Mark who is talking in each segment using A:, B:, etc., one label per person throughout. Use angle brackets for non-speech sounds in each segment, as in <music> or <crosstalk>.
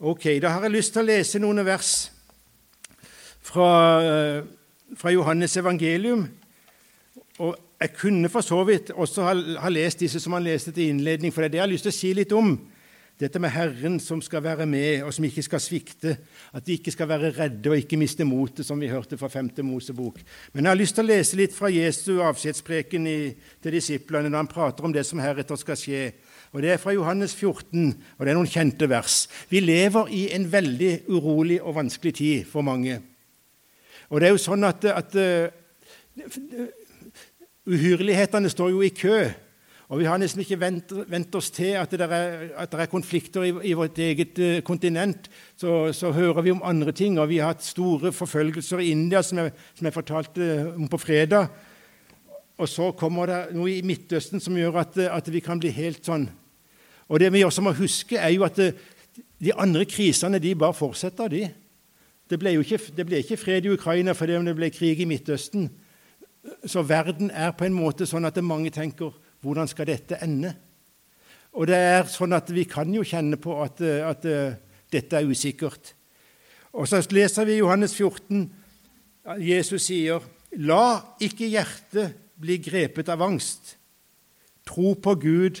A: Ok, Da har jeg lyst til å lese noen vers fra, eh, fra Johannes evangelium. Og Jeg kunne for så vidt også ha, ha lest disse som han leste til innledning, for det er det jeg har lyst til å si litt om. Dette med Herren som skal være med, og som ikke skal svikte. At de ikke skal være redde og ikke miste motet, som vi hørte fra 5. Mosebok. Men jeg har lyst til å lese litt fra Jesu avskjedspreken til disiplene når han prater om det som heretter skal skje. Og Det er fra Johannes 14, og det er noen kjente vers. Vi lever i en veldig urolig og vanskelig tid for mange. Og det er jo sånn at, at uh, Uhyrlighetene står jo i kø. Og vi har nesten ikke vent, vent oss til at det er, at det er konflikter i, i, vårt eget uh, kontinent. Så, så, hører vi om andre ting. Og vi har hatt store forfølgelser i India, som jeg, som jeg fortalte om på fredag. Og så kommer det noe i Midtøsten som gjør at, at vi kan bli helt sånn. Og det vi også må huske, er jo at det, de andre krisene de bare fortsetter, de. Det ble jo ikke, det ble ikke fred i Ukraina fordi det ble krig i Midtøsten. Så verden er på en måte sånn at mange tenker hvordan skal dette ende? Og det er sånn at vi kan jo kjenne på at, at, at dette er usikkert. Og så leser vi i Johannes 14 Jesus sier, 'La ikke hjertet bli grepet av angst. Tro på Gud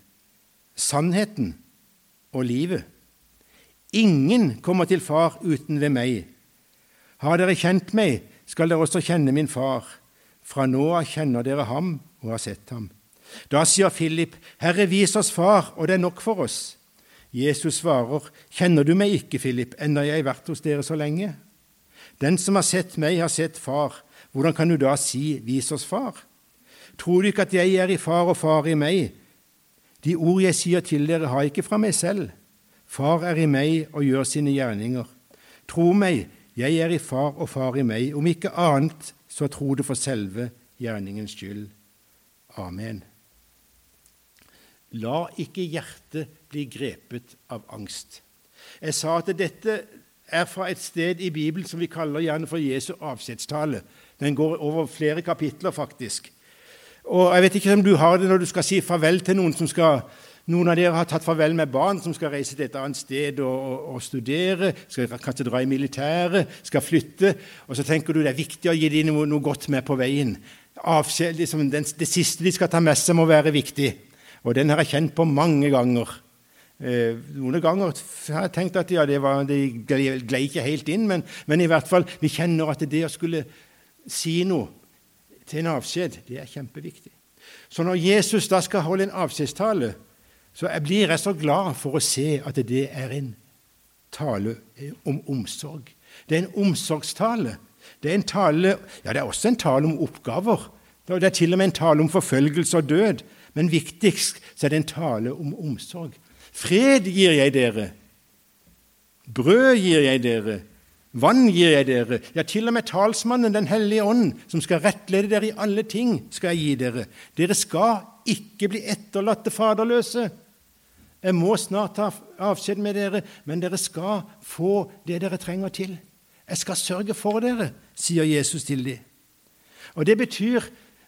A: sannheten og livet'. Ingen kommer til Far uten ved meg. Har dere kjent meg, skal dere også kjenne min far. Fra nå av kjenner dere ham og har sett ham. Da sier Philip, Herre, vis oss Far, og det er nok for oss. Jesus svarer, Kjenner du meg ikke, Philip, enda jeg har vært hos dere så lenge? Den som har sett meg, har sett Far. Hvordan kan du da si, Vis oss Far? Tror du ikke at jeg er i far og far i meg? De ord jeg sier til dere, har jeg ikke fra meg selv. Far er i meg og gjør sine gjerninger. Tro meg, jeg er i far og far i meg. Om ikke annet, så tro det for selve gjerningens skyld. Amen. La ikke hjertet bli grepet av angst. Jeg sa at dette er fra et sted i Bibelen som vi kaller gjerne for Jesu avskjedstale. Den går over flere kapitler, faktisk. Og jeg vet ikke om du har det når du skal si farvel til noen som skal noen av dere har tatt farvel med barn som skal reise til et annet sted og, og, og studere, skal kanskje dra i militæret, skal flytte. Og så tenker du det er viktig å gi dem noe, noe godt med på veien. Avskjed, liksom, den, det siste de skal ta med seg, må være viktig. Og den har jeg kjent på mange ganger. Eh, noen ganger har jeg tenkt at ja, det, var, det glei ikke helt inn, men, men, i hvert fall, vi kjenner at det å skulle si noe til en avskjed, det er kjempeviktig. Så når Jesus da skal holde en avskjedstale, så blir jeg så glad for å se at det er en tale om omsorg. Det er en omsorgstale. Det er, en tale, ja, det er også en tale om oppgaver. Det er til og med en tale om forfølgelse og død. Men viktigst så er det en tale om omsorg. Fred gir jeg dere. Brød gir jeg dere. Vann gir jeg dere. Ja, til og med talsmannen, Den hellige ånd, som skal rettlede dere i alle ting, skal jeg gi dere. Dere skal ikke bli etterlatte faderløse. Jeg må snart ta avskjed med dere, men dere skal få det dere trenger til. Jeg skal sørge for dere, sier Jesus til dem. Og Det betyr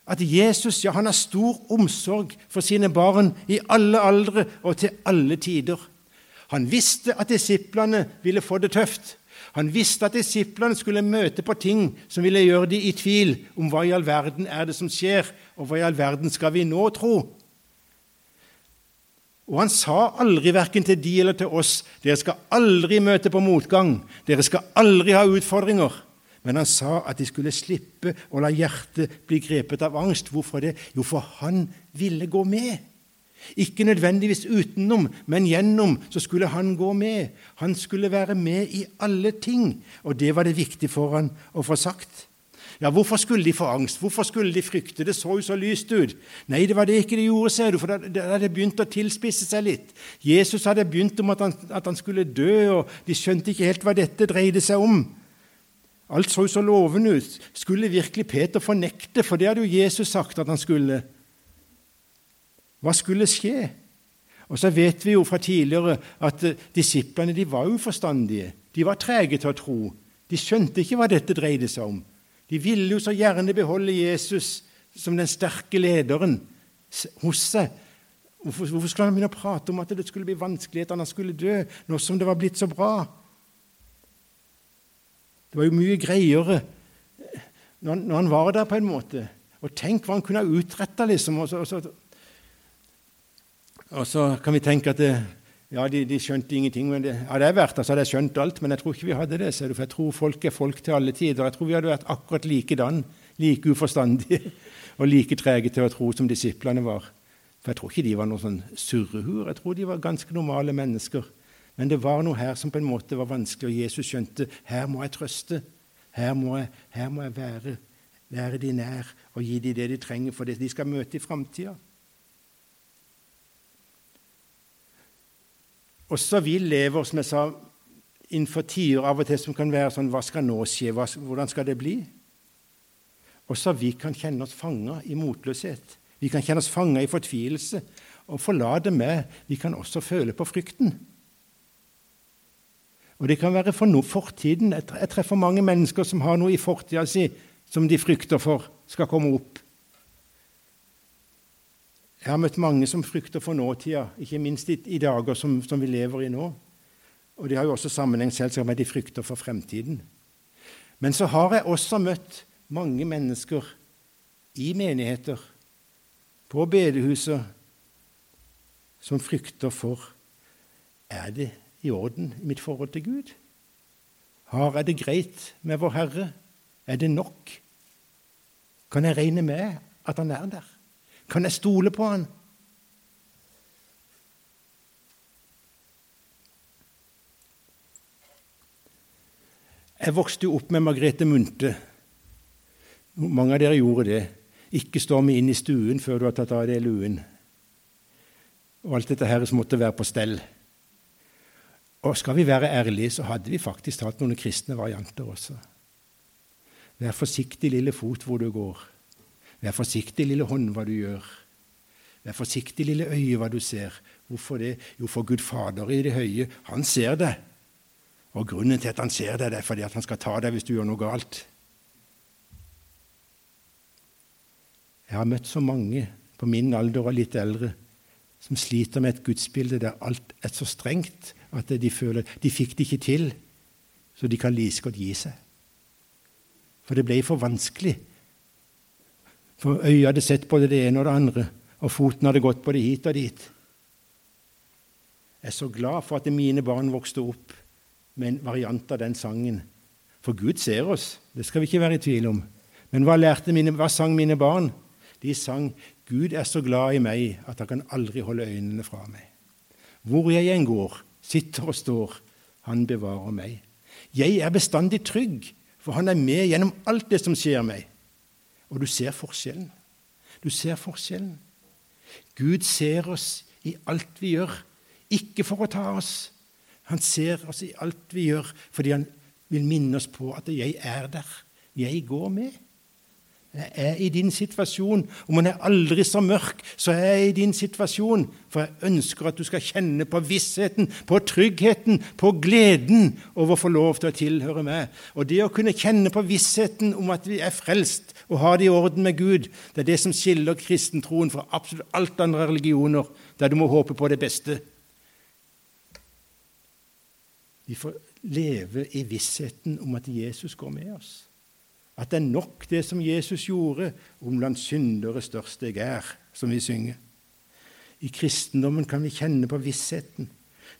A: at Jesus ja, han har stor omsorg for sine barn i alle aldre og til alle tider. Han visste at disiplene ville få det tøft. Han visste at disiplene skulle møte på ting som ville gjøre dem i tvil om hva i all verden er det som skjer, og hva i all verden skal vi nå tro. Og han sa aldri verken til de eller til oss dere skal aldri møte på motgang, dere skal aldri ha utfordringer. Men han sa at de skulle slippe å la hjertet bli grepet av angst. Hvorfor det? Jo, for han ville gå med. Ikke nødvendigvis utenom, men gjennom så skulle han gå med. Han skulle være med i alle ting, og det var det viktig for han å få sagt. Ja, hvorfor skulle de få angst? Hvorfor skulle de frykte? Det så jo så lyst ut. Nei, det var det ikke de gjorde, ser du, for det hadde begynt å tilspisse seg litt. Jesus hadde begynt om at han, at han skulle dø, og de skjønte ikke helt hva dette dreide seg om. Alt så jo så lovende ut. Skulle virkelig Peter fornekte, for det hadde jo Jesus sagt at han skulle? Hva skulle skje? Og så vet vi jo fra tidligere at eh, disiplene de var uforstandige. De var trege til å tro. De skjønte ikke hva dette dreide seg om. De ville jo så gjerne beholde Jesus som den sterke lederen hos seg. Hvorfor, hvorfor skulle han begynne å prate om at det skulle bli vanskeligheter når han skulle dø, nå som det var blitt så bra? Det var jo mye greiere når, når han var der, på en måte. Og tenk hva han kunne ha utretta, liksom. Og så, og, så, og så, kan vi tenke at det, ja, de, de, skjønte ingenting. Men det, hadde jeg vært der, så hadde jeg skjønt alt. Men jeg tror ikke vi hadde det. Du, For jeg tror folk er folk til alle tider. Jeg tror vi hadde vært akkurat likedan. Like uforstandige <laughs> og like trege til å tro som disiplene var. For jeg tror ikke de var noen sånn surrehuer. Jeg tror de var ganske normale mennesker. Men det var noe her som på en måte var vanskelig, og Jesus skjønte her må jeg trøste. Her må jeg, her må jeg være, være de nær og gi dem det de trenger for de skal møte i framtida. Også vi lever som jeg sa, innenfor tider av og til som kan være sånn Hva skal nå skje? Hva, hvordan skal det bli? Også vi kan kjenne oss fanga i motløshet. Vi kan kjenne oss fanga i fortvilelse. Og forlate meg, vi kan også føle på frykten. Og det kan være for no fortiden. Jeg treffer mange mennesker som har noe i fortida si som de frykter for skal komme opp. Jeg har møtt mange som frykter for nåtida, ikke minst i, i dager som, som, vi lever i nå. Og Det har jo også sammenheng selvsagt med de frykter for fremtiden. Men så har jeg også møtt mange mennesker i menigheter, på bedehuset, som frykter for Er det i orden i mitt forhold til Gud? Har jeg det greit med Vår Herre? Er det nok? Kan jeg regne med at Han er der? Kan jeg stole på han? Jeg vokste jo opp med Margrethe Munthe. Mange av dere gjorde det. Ikke storm inn i stuen før du har tatt av deg luen. Og alt dette her som måtte være på stell. Og skal vi være ærlige, så hadde vi faktisk hatt noen kristne varianter også. Vær forsiktig, lille fot, hvor du går. Vær forsiktig, lille hånd, hva du gjør. Vær forsiktig, lille øye, hva du ser. Hvorfor det? Jo, for Gud Fader i det høye, han ser det. Og grunnen til at han ser det, det er fordi at han skal ta deg hvis du gjør noe galt. Jeg har møtt så mange på min alder og litt eldre som sliter med et gudsbilde der alt er så strengt at de føler de fikk det ikke til, så de kan like godt gi seg. For det ble for vanskelig for øyet hadde sett både det ene og det andre, og foten hadde gått både hit og dit. Jeg er så glad for at mine barn vokste opp med en variant av den sangen. For Gud ser oss, det skal vi ikke være i tvil om. Men hva, mine, hva sang mine barn? De sang 'Gud er så glad i meg at han kan aldri holde øynene fra meg'. Hvor jeg enn går, sitter og står, han bevarer meg. Jeg er bestandig trygg, for han er med gjennom alt det som skjer meg. Og du ser forskjellen. Du ser forskjellen. Gud ser oss i alt vi gjør, ikke for å ta oss. Han ser oss i alt vi gjør, fordi han vil minne oss på at 'jeg er der'. Jeg går med. Jeg er i din situasjon. Om den er aldri så mørk, så er jeg i din situasjon. For jeg ønsker at du skal kjenne på vissheten, på tryggheten, på gleden over å få lov til å tilhøre meg. Og det å kunne kjenne på vissheten om at vi er frelst og har det i orden med Gud, det er det som skiller kristentroen fra absolutt alt andre religioner, der du må håpe på det beste. Vi får leve i vissheten om at Jesus går med oss. At det er nok det som Jesus gjorde, om blant syndere størst jeg er, som vi synger. I kristendommen kan vi kjenne på vissheten.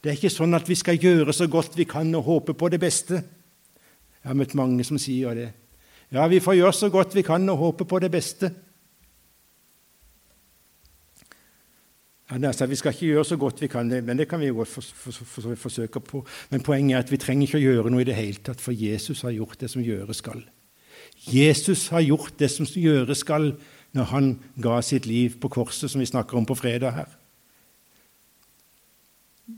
A: Det er ikke sånn at vi skal gjøre så godt vi kan og håpe på det beste. Jeg har møtt mange som sier det. Ja, vi får gjøre så godt vi kan og håpe på det beste. Ja, altså, vi skal ikke gjøre så godt vi kan, men det kan vi jo godt for, for, for, forsøke på. Men poenget er at vi trenger ikke å gjøre noe i det hele tatt, for Jesus har gjort det som gjøres skal. Jesus har gjort det som gjøres skal når han ga sitt liv på korset, som vi snakker om på fredag her.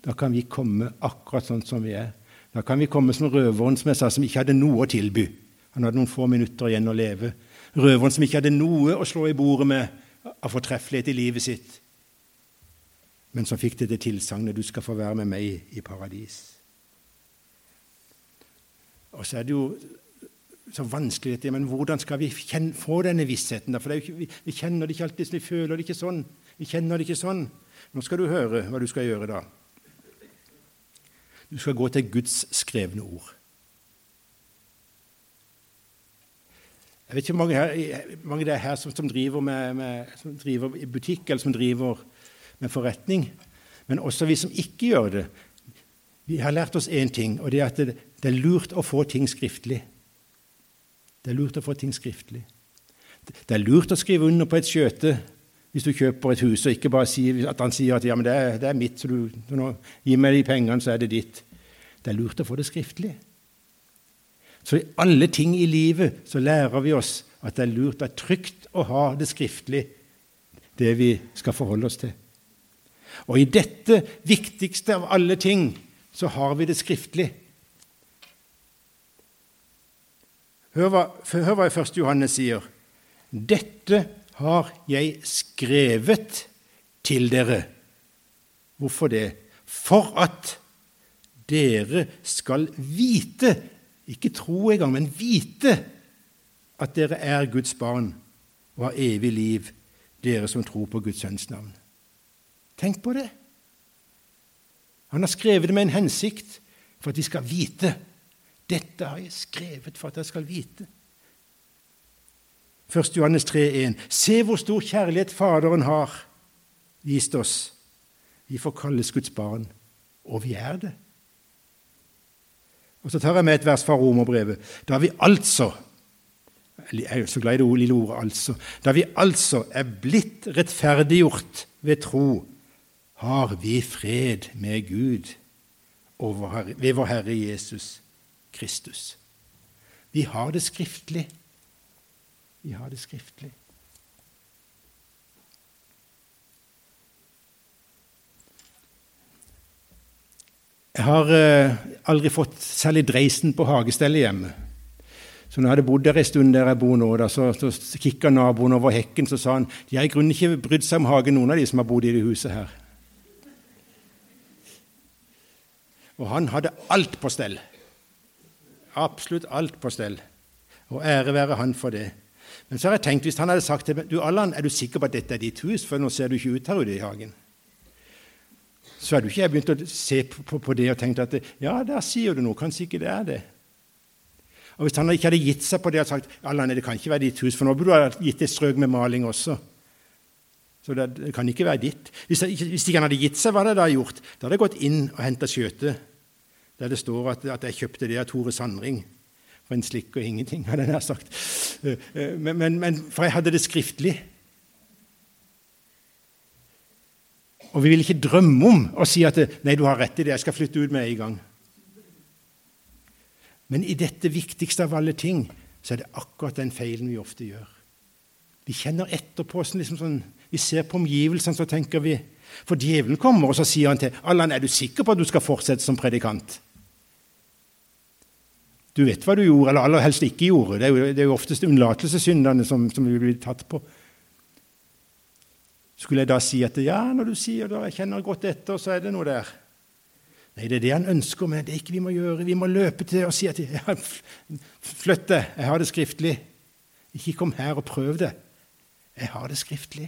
A: Da kan vi komme akkurat sånn som vi er. Da kan vi komme som røveren som jeg sa, som ikke hadde noe å tilby. Han hadde noen få minutter igjen å leve. Røveren som ikke hadde noe å slå i bordet med av fortreffelighet i livet sitt, men som fikk det til tilsagnet 'Du skal få være med meg i paradis'. Og så er det jo så vanskelig dette, men hvordan skal vi kjenne, få denne vissheten? For ikke, vi, vi, kjenner det ikke alltid, vi føler det ikke sånn. Vi kjenner det ikke sånn. Nå skal du høre hva du skal gjøre da. Du skal gå til Guds skrevne ord. Jeg vet ikke mange, her, mange det er her som, som, driver med, med, som driver i butikk, eller som driver med forretning. Men også vi som ikke gjør det. Vi har lært oss én ting, og det er at det, det er lurt å få ting skriftlig. Det er lurt å få ting skriftlig. Det er lurt å skrive under på et skjøte hvis du kjøper et hus, og ikke bare si, at han sier at ja, det er, det er mitt, så du, du nå, gi meg de pengene, så er det ditt. Det er lurt å få det skriftlig. Så i alle ting i livet så lærer vi oss at det er lurt, det er trygt å ha det skriftlig, det vi skal forholde oss til. Og i dette viktigste av alle ting så har vi det skriftlig. Hør hva, hør hva 1. Johannes sier. Dette har jeg skrevet til dere. Hvorfor det? For at dere skal vite, ikke tro engang, men vite, at dere er Guds barn og har evig liv, dere som tror på Guds sønns navn. Tenk på det! Han har skrevet det med en hensikt for at vi skal vite dette har jeg skrevet for at jeg skal vite. 1. Johannes 3,1.: Se hvor stor kjærlighet Faderen har vist oss. Vi får kalles Guds barn, og vi er det. Og Så tar jeg med et vers fra Romerbrevet. Da vi altså Jeg er så glad i det lille ordet 'altså'. Da vi altså er blitt rettferdiggjort ved tro, har vi fred med Gud ved vår Herre Jesus Kristus. Vi har det skriftlig. Vi har det skriftlig. Jeg har eh, aldri fått særlig dreisen på hagestellet hjemme. Så når jeg hadde bodd der en stund der jeg bor nå, da, så, så kikka naboen over hekken så sa han, de har i grunnen ikke brydd seg om hagen, noen av de som har bodd i det huset her. Og han hadde alt på stell. Absolutt alt på stell. Og ære være han for det. Men så har jeg tenkt, hvis han hadde sagt til meg du Allan, er du sikker på at dette er ditt hus, for nå ser du ikke ut her ute i hagen, så hadde ikke jeg begynt å se på, på, det og tenkt at ja, der sier du noe, kanskje ikke det er det. Og Hvis han ikke hadde gitt seg på det og sagt Allan, det kan ikke være ditt hus, for nå burde du ha gitt et strøk med maling også. Så det, det kan ikke være ditt. Hvis, hvis ikke han hadde gitt seg, hva hadde jeg da gjort? Da hadde jeg gått inn og henta skjøtet der det står at, at jeg kjøpte det av Tore Sandring for en slikk og ingenting, hadde jeg sagt. Eh, eh, men, men, men, for jeg hadde det skriftlig. Og vi vil ikke drømme om å si at nei, du har rett i det, jeg skal flytte ut med en gang. Men i dette viktigste av alle ting så er det akkurat den feilen vi ofte gjør. Vi kjenner etterpå liksom sånn, Vi ser på omgivelsene, så tenker vi For djevelen kommer, og så sier han til Allan, er du sikker på at du skal fortsette som predikant? Du vet hva du gjorde, eller aller helst ikke gjorde. Det er jo, det er jo oftest unnlatelsessyndene som, som vi blir tatt på. Skulle jeg da si at ja, når du sier det, jeg kjenner godt etter, så er det noe der? Nei, det er det han ønsker, men det er ikke vi må gjøre. Vi må løpe til og si at <laughs> ja, flytt det, jeg har det skriftlig. Ikke kom her og prøv det. Jeg har det skriftlig.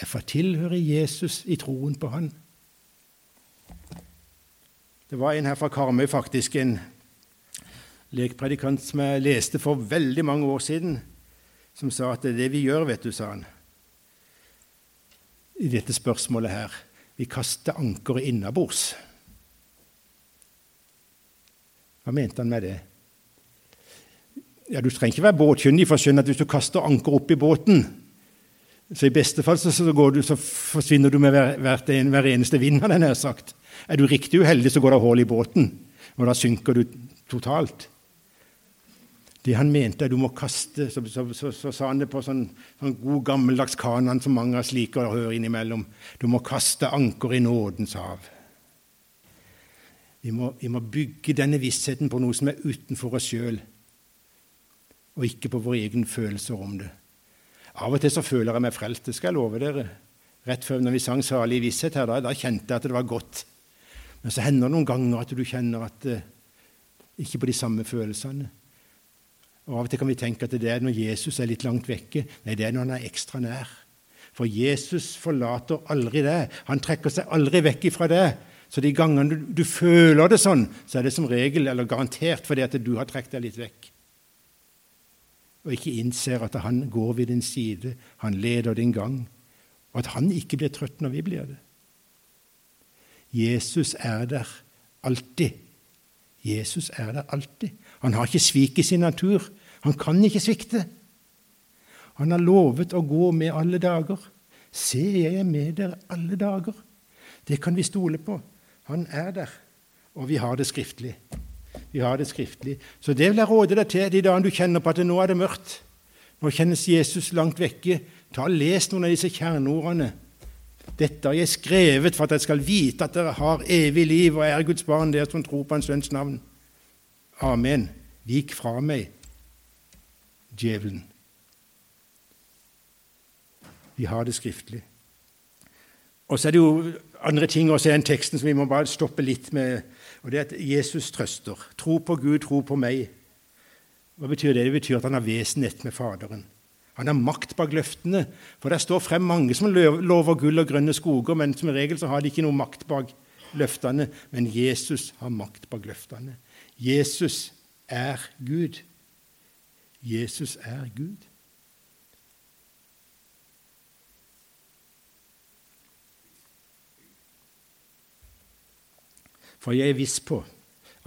A: Jeg får tilhøre Jesus i troen på Han. Det var en her fra Karmøy, faktisk, en lekpredikant som jeg leste for veldig mange år siden, som sa at det er det vi gjør, vet du, sa han, i dette spørsmålet her. Vi kaster ankeret innabords. Hva mente han med det? Ja, Du trenger ikke være båtkyndig for å skjønne at hvis du kaster anker opp i båten, så i beste fall så, du, så forsvinner du med hver, hver eneste vind, hadde jeg nær sagt. Er du riktig uheldig, så går det hull i båten, og da synker du totalt. Det han mente du må kaste, så, så, så, så sa han det på sånn, sånn god, gammeldags kanan som mange av oss liker å høre innimellom. Du må kaste anker i nådens hav. Vi må, vi må bygge denne vissheten på noe som er utenfor oss sjøl, og ikke på våre egne følelser om det. Av og til så føler jeg meg frelst, det skal jeg love dere. Rett før når vi sang 'Salig visshet' her, da, da kjente jeg at det var godt. Men så hender det noen ganger at du kjenner at eh, Ikke på de samme følelsene. Og Av og til kan vi tenke at det er når Jesus er litt langt vekke. Nei, det er når han er ekstra nær. For Jesus forlater aldri det. Han trekker seg aldri vekk ifra det. Så de gangene du, du føler det sånn, så er det som regel eller garantert fordi at du har trukket deg litt vekk. Og ikke innser at han går ved din side, han leder din gang, og at han ikke blir trøtt når vi blir det. Jesus er der alltid. Jesus er der alltid. Han har ikke sviket sin natur. Han kan ikke svikte. Han har lovet å gå med alle dager. Se, jeg er med dere alle dager. Det kan vi stole på. Han er der, og vi har det skriftlig. Vi har det skriftlig. Så det vil jeg råde deg til de dagene du kjenner på at nå er det mørkt. Nå kjennes Jesus langt vekke. Ta og Les noen av disse kjerneordene. Dette har jeg skrevet for at jeg skal vite at dere har evig liv og er Guds barn, dere som tror på Hans Sønns navn. Amen. Vik fra meg, djevelen. Vi har det skriftlig. Og så er det jo andre ting også i den teksten som vi må bare stoppe litt med. og Det er at Jesus trøster. Tro på Gud, tro på meg. Hva betyr det? Det betyr at han har vesenhet med Faderen. Han har makt bak løftene. For det står frem mange som lover gull og grønne skoger, men som regel så har de ikke noe makt bak løftene. Men Jesus har makt bak løftene. Jesus er Gud. Jesus er Gud. For jeg er viss på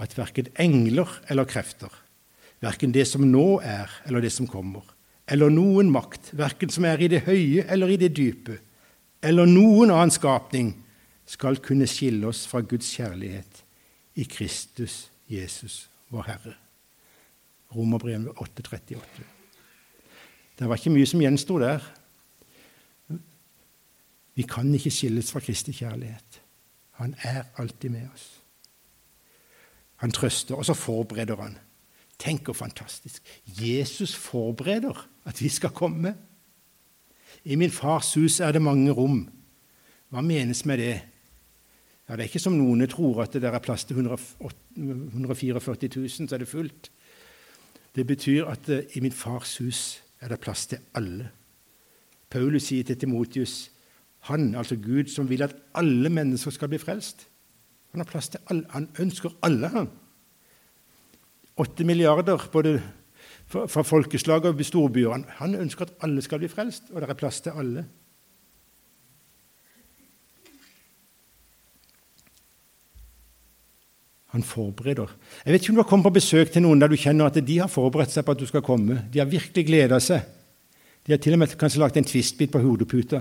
A: at verken engler eller krefter, verken det som nå er eller det som kommer, eller noen makt, verken som er i det høye eller i det dype, eller noen annen skapning, skal kunne skille oss fra Guds kjærlighet i Kristus Jesus, vår Herre. Romerbrevet 8,38. Det var ikke mye som gjensto der. Vi kan ikke skilles fra Kristi kjærlighet. Han er alltid med oss. Han trøster, og så forbereder han. Tenk hvor fantastisk. Jesus forbereder at vi skal komme. I min fars hus er det mange rom. Hva menes med det? Ja, Det er ikke som noen tror, at det der er plass til 144 000, så er det fullt. Det betyr at eh, i min fars hus er det plass til alle. Paulus sier til Timotius han, altså Gud, som vil at alle mennesker skal bli frelst. Han har plass til alle. Han ønsker alle, han. Åtte milliarder både fra folkeslag og storbyer. Han ønsker at alle skal bli frelst, og det er plass til alle. Han forbereder. Jeg vet ikke om du har kommet på besøk til noen der du kjenner at de har forberedt seg på at du skal komme. De har virkelig gleda seg. De har til og med kanskje lagt en tvistbit på hodeputa.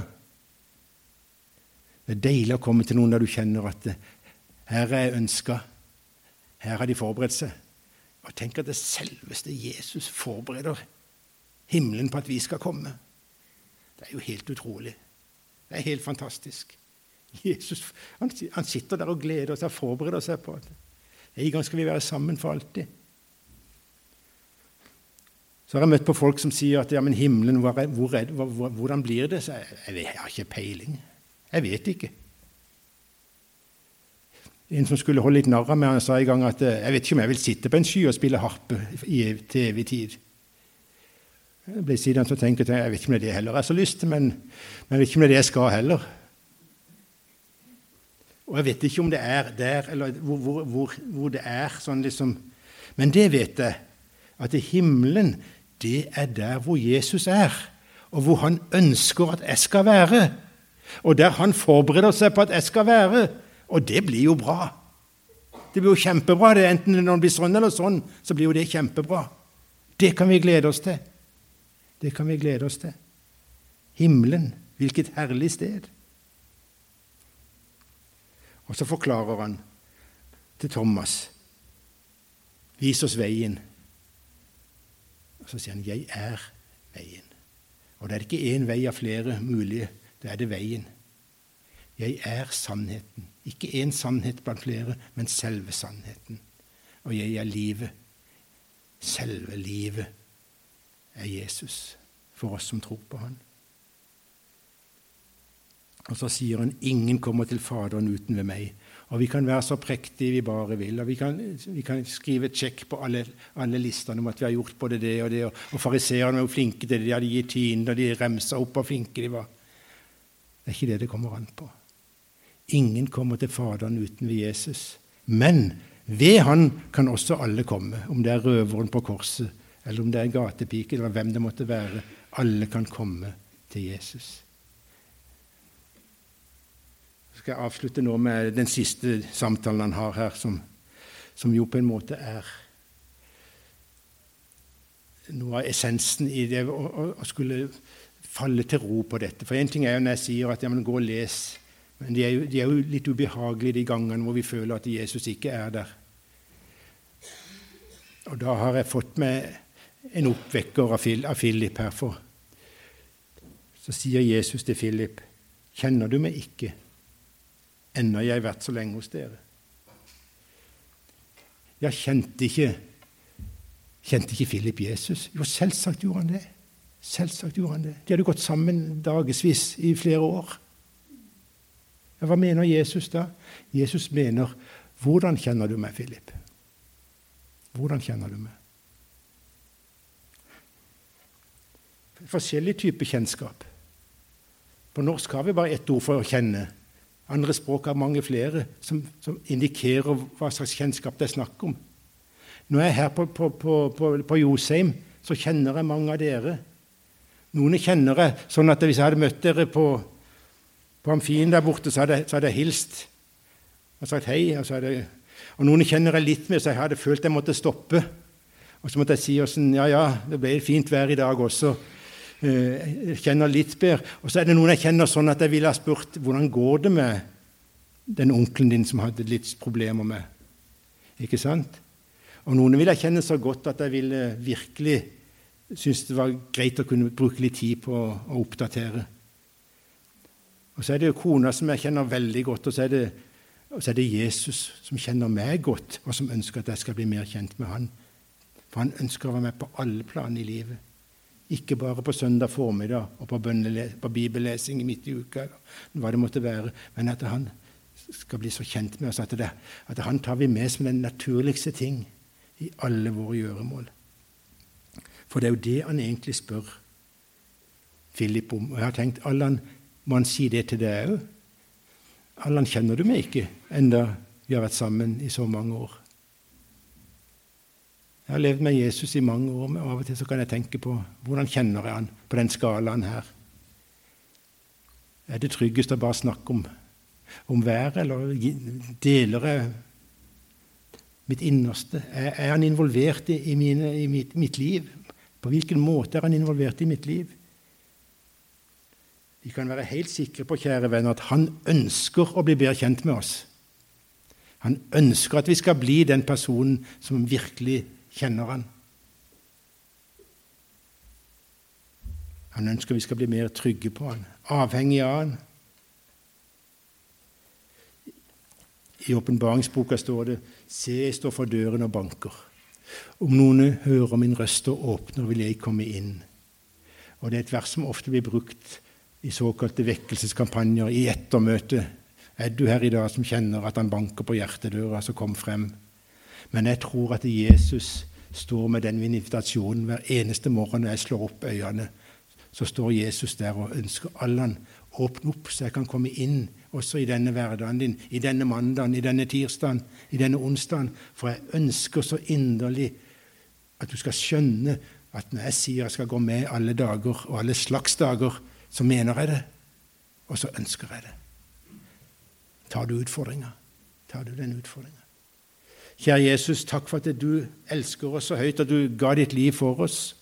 A: Det er deilig å komme til noen der du kjenner at her er jeg ønska. Her har de forberedt seg. Og tenk at det selveste Jesus forbereder himmelen på at vi skal komme. Det er jo helt utrolig. Det er helt fantastisk. Jesus han, han sitter der og gleder seg og forbereder seg på det. En gang skal vi være sammen for alltid. Så har jeg møtt på folk som sier at ja, men himmelen, hvor, hvor, hvor, hvordan blir det? Så jeg, jeg, jeg har ikke peiling. Jeg vet ikke. En som skulle holde litt narr av meg, han sa en gang at eh, jeg vet ikke om jeg vil sitte på en sky og spille harpe til evig tid. Jeg ble sittende og tenke jeg vet ikke om det er det jeg heller har så lyst til, men, men jeg vet ikke om det er det jeg skal heller. Og jeg vet ikke om det er der, eller hvor, hvor, hvor, hvor det er sånn liksom Men det vet jeg, at himmelen, det er der hvor Jesus er, og hvor han ønsker at jeg skal være. Og der han forbereder seg på at jeg skal være. Og det blir jo bra. Det blir jo kjempebra. det Enten det blir sånn eller sånn, så blir jo det kjempebra. Det kan vi glede oss til. Det kan vi glede oss til. Himmelen, hvilket herlig sted. Og så forklarer han til Thomas Vis oss veien. Og så sier han 'Jeg er veien'. Og det er ikke én vei av flere mulige. Det er det veien. Jeg er sannheten. Ikke én sannhet blant flere, men selve sannheten. Og jeg er livet. Selve livet er Jesus for oss som tror på Han. Og så sier han 'ingen kommer til Faderen uten ved meg'. Og vi kan være så prektige vi bare vil, og vi kan, vi kan skrive et sjekk på alle, alle, listene om at vi har gjort både det og det, og, og fariseerne var jo flinke til det, de hadde gitt tiende, og de remsa opp hvor flinke de var. Det er ikke det det kommer an på. Ingen kommer til Faderen uten ved Jesus. Men ved Han kan også alle komme, om det er røveren på korset, eller om det er en gatepike, eller hvem det måtte være. Alle kan komme til Jesus skal jeg avslutte nå med den siste samtalen han har her, som, som jo på en måte er noe av essensen i det å, å skulle falle til ro på dette. For én ting er jo når jeg sier at ja, men gå og les, men de er, jo, de er jo litt ubehagelige de gangene hvor vi føler at Jesus ikke er der. Og da har jeg fått meg en oppvekker av Philip her. For så sier Jesus til Philip, 'Kjenner du meg ikke?' Enda jeg vært så lenge hos dere. Jeg kjente ikke Kjente ikke Philip Jesus? Jo, selvsagt gjorde han det. Selvsagt gjorde han det. De hadde gått sammen dagevis i flere år. Hva mener Jesus da? Jesus mener 'Hvordan kjenner du meg, Philip?' Hvordan kjenner du meg? Forskjellig type kjennskap. På norsk har vi bare ett ord for å kjenne. Andre språk har mange flere som, som, indikerer hva slags kjennskap det er snakk om. Når jeg er her på, på, på, på Josheim, så kjenner jeg mange av dere. Noen kjenner jeg sånn at hvis jeg hadde møtt dere på, på amfien der borte, så hadde, så hadde, jeg hilst og sagt hei. Og, hadde, og, noen kjenner jeg litt mer, så jeg hadde følt jeg måtte stoppe. Og så måtte jeg si åssen Ja, ja, det ble fint vær i dag også. Eh, kjenner litt bedre. Og så er det noen jeg kjenner sånn at jeg ville ha spurt hvordan går det med den onkelen din som hadde litt problemer med. Ikke sant? Og noen vil jeg kjenne så godt at jeg ville virkelig synes det var greit å kunne bruke litt tid på å oppdatere. Og så er det jo kona som jeg kjenner veldig godt, og så er det, og så er det Jesus som kjenner meg godt, og som ønsker at jeg skal bli mer kjent med han. For han ønsker å være med på alle plan i livet. Ikke bare på søndag formiddag og på, på bibellesing midt i uka, hva det måtte være, men at han skal bli så kjent med oss at, det, at han tar vi med som den naturligste ting i alle våre gjøremål. For det er jo det han egentlig spør Philip om. Og jeg har tenkt Allan, må han si det til deg òg? Allan, kjenner du meg ikke, enda vi har vært sammen i så mange år? Jeg har levd med Jesus i mange år, men av og til så kan jeg tenke på hvordan kjenner jeg han på den skalaen her. Er det tryggest å bare snakke om, om været, eller deler jeg mitt innerste? Er, er han involvert i, mine, i mitt, mitt, liv? På hvilken måte er han involvert i mitt liv? Vi kan være helt sikre på kjære venner, at han ønsker å bli bedre kjent med oss. Han ønsker at vi skal bli den personen som virkelig kjenner han. Han ønsker vi skal bli mer trygge på han, avhengig av han. I åpenbaringsboka står det 'Se, jeg står for døren og banker'. Om noen hører min røst og åpner, vil jeg komme inn. Og Det er et vers som ofte blir brukt i såkalte vekkelseskampanjer, i ettermøte. Er du her i dag som kjenner at han banker på hjertedøra, så kom frem. Men jeg tror at Jesus står med den invitasjonen hver eneste morgen når jeg slår opp øynene. Så står Jesus der og ønsker Allan, åpne opp så jeg kan komme inn også i denne hverdagen din, i denne mandagen, i denne tirsdagen, i denne onsdagen. For jeg ønsker så inderlig at du skal skjønne at når jeg sier jeg skal gå med alle dager og alle slags dager, så mener jeg det, og så ønsker jeg det. Tar du utfordringa? Tar du den utfordringa? Kjære Jesus, takk for at du elsker oss så høyt, at du ga ditt liv for oss.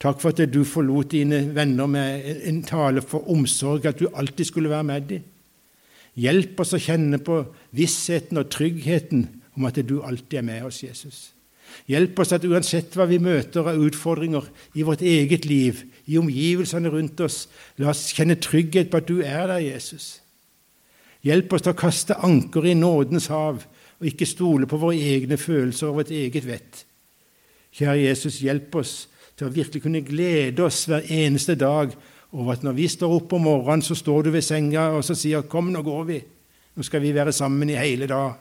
A: Takk for at du forlot dine venner med en tale for omsorg, at du alltid skulle være med dem. Hjelp oss å kjenne på vissheten og tryggheten om at du alltid er med oss, Jesus. Hjelp oss at uansett hva vi møter av utfordringer i vårt eget liv, i omgivelsene rundt oss, la oss kjenne trygghet på at du er der, Jesus. Hjelp oss til å kaste anker i nådens hav og ikke stole på våre egne følelser og vårt eget vett. Kjære Jesus, hjelp oss til å virkelig kunne glede oss hver eneste dag over at når vi står opp om morgenen, så står du ved senga og så sier 'Kom, nå går vi'. Nå skal vi være sammen i hele dag.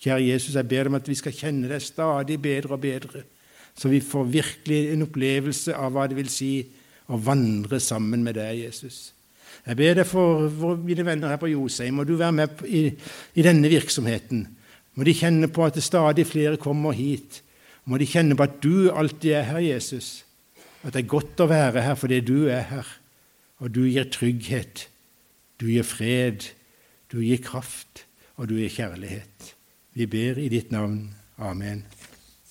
A: Kjære Jesus, jeg ber deg om at vi skal kjenne deg stadig bedre og bedre, så vi får virkelig en opplevelse av hva det vil si å vandre sammen med deg, Jesus. Jeg ber deg for mine venner her på Josheim, må du være med i, i denne virksomheten. Må de kjenne på at det stadig flere kommer hit. Må de kjenne på at du alltid er her, Jesus. At det er godt å være her fordi du er her. Og du gir trygghet, du gir fred, du gir kraft, og du gir kjærlighet. Vi ber i ditt navn. Amen.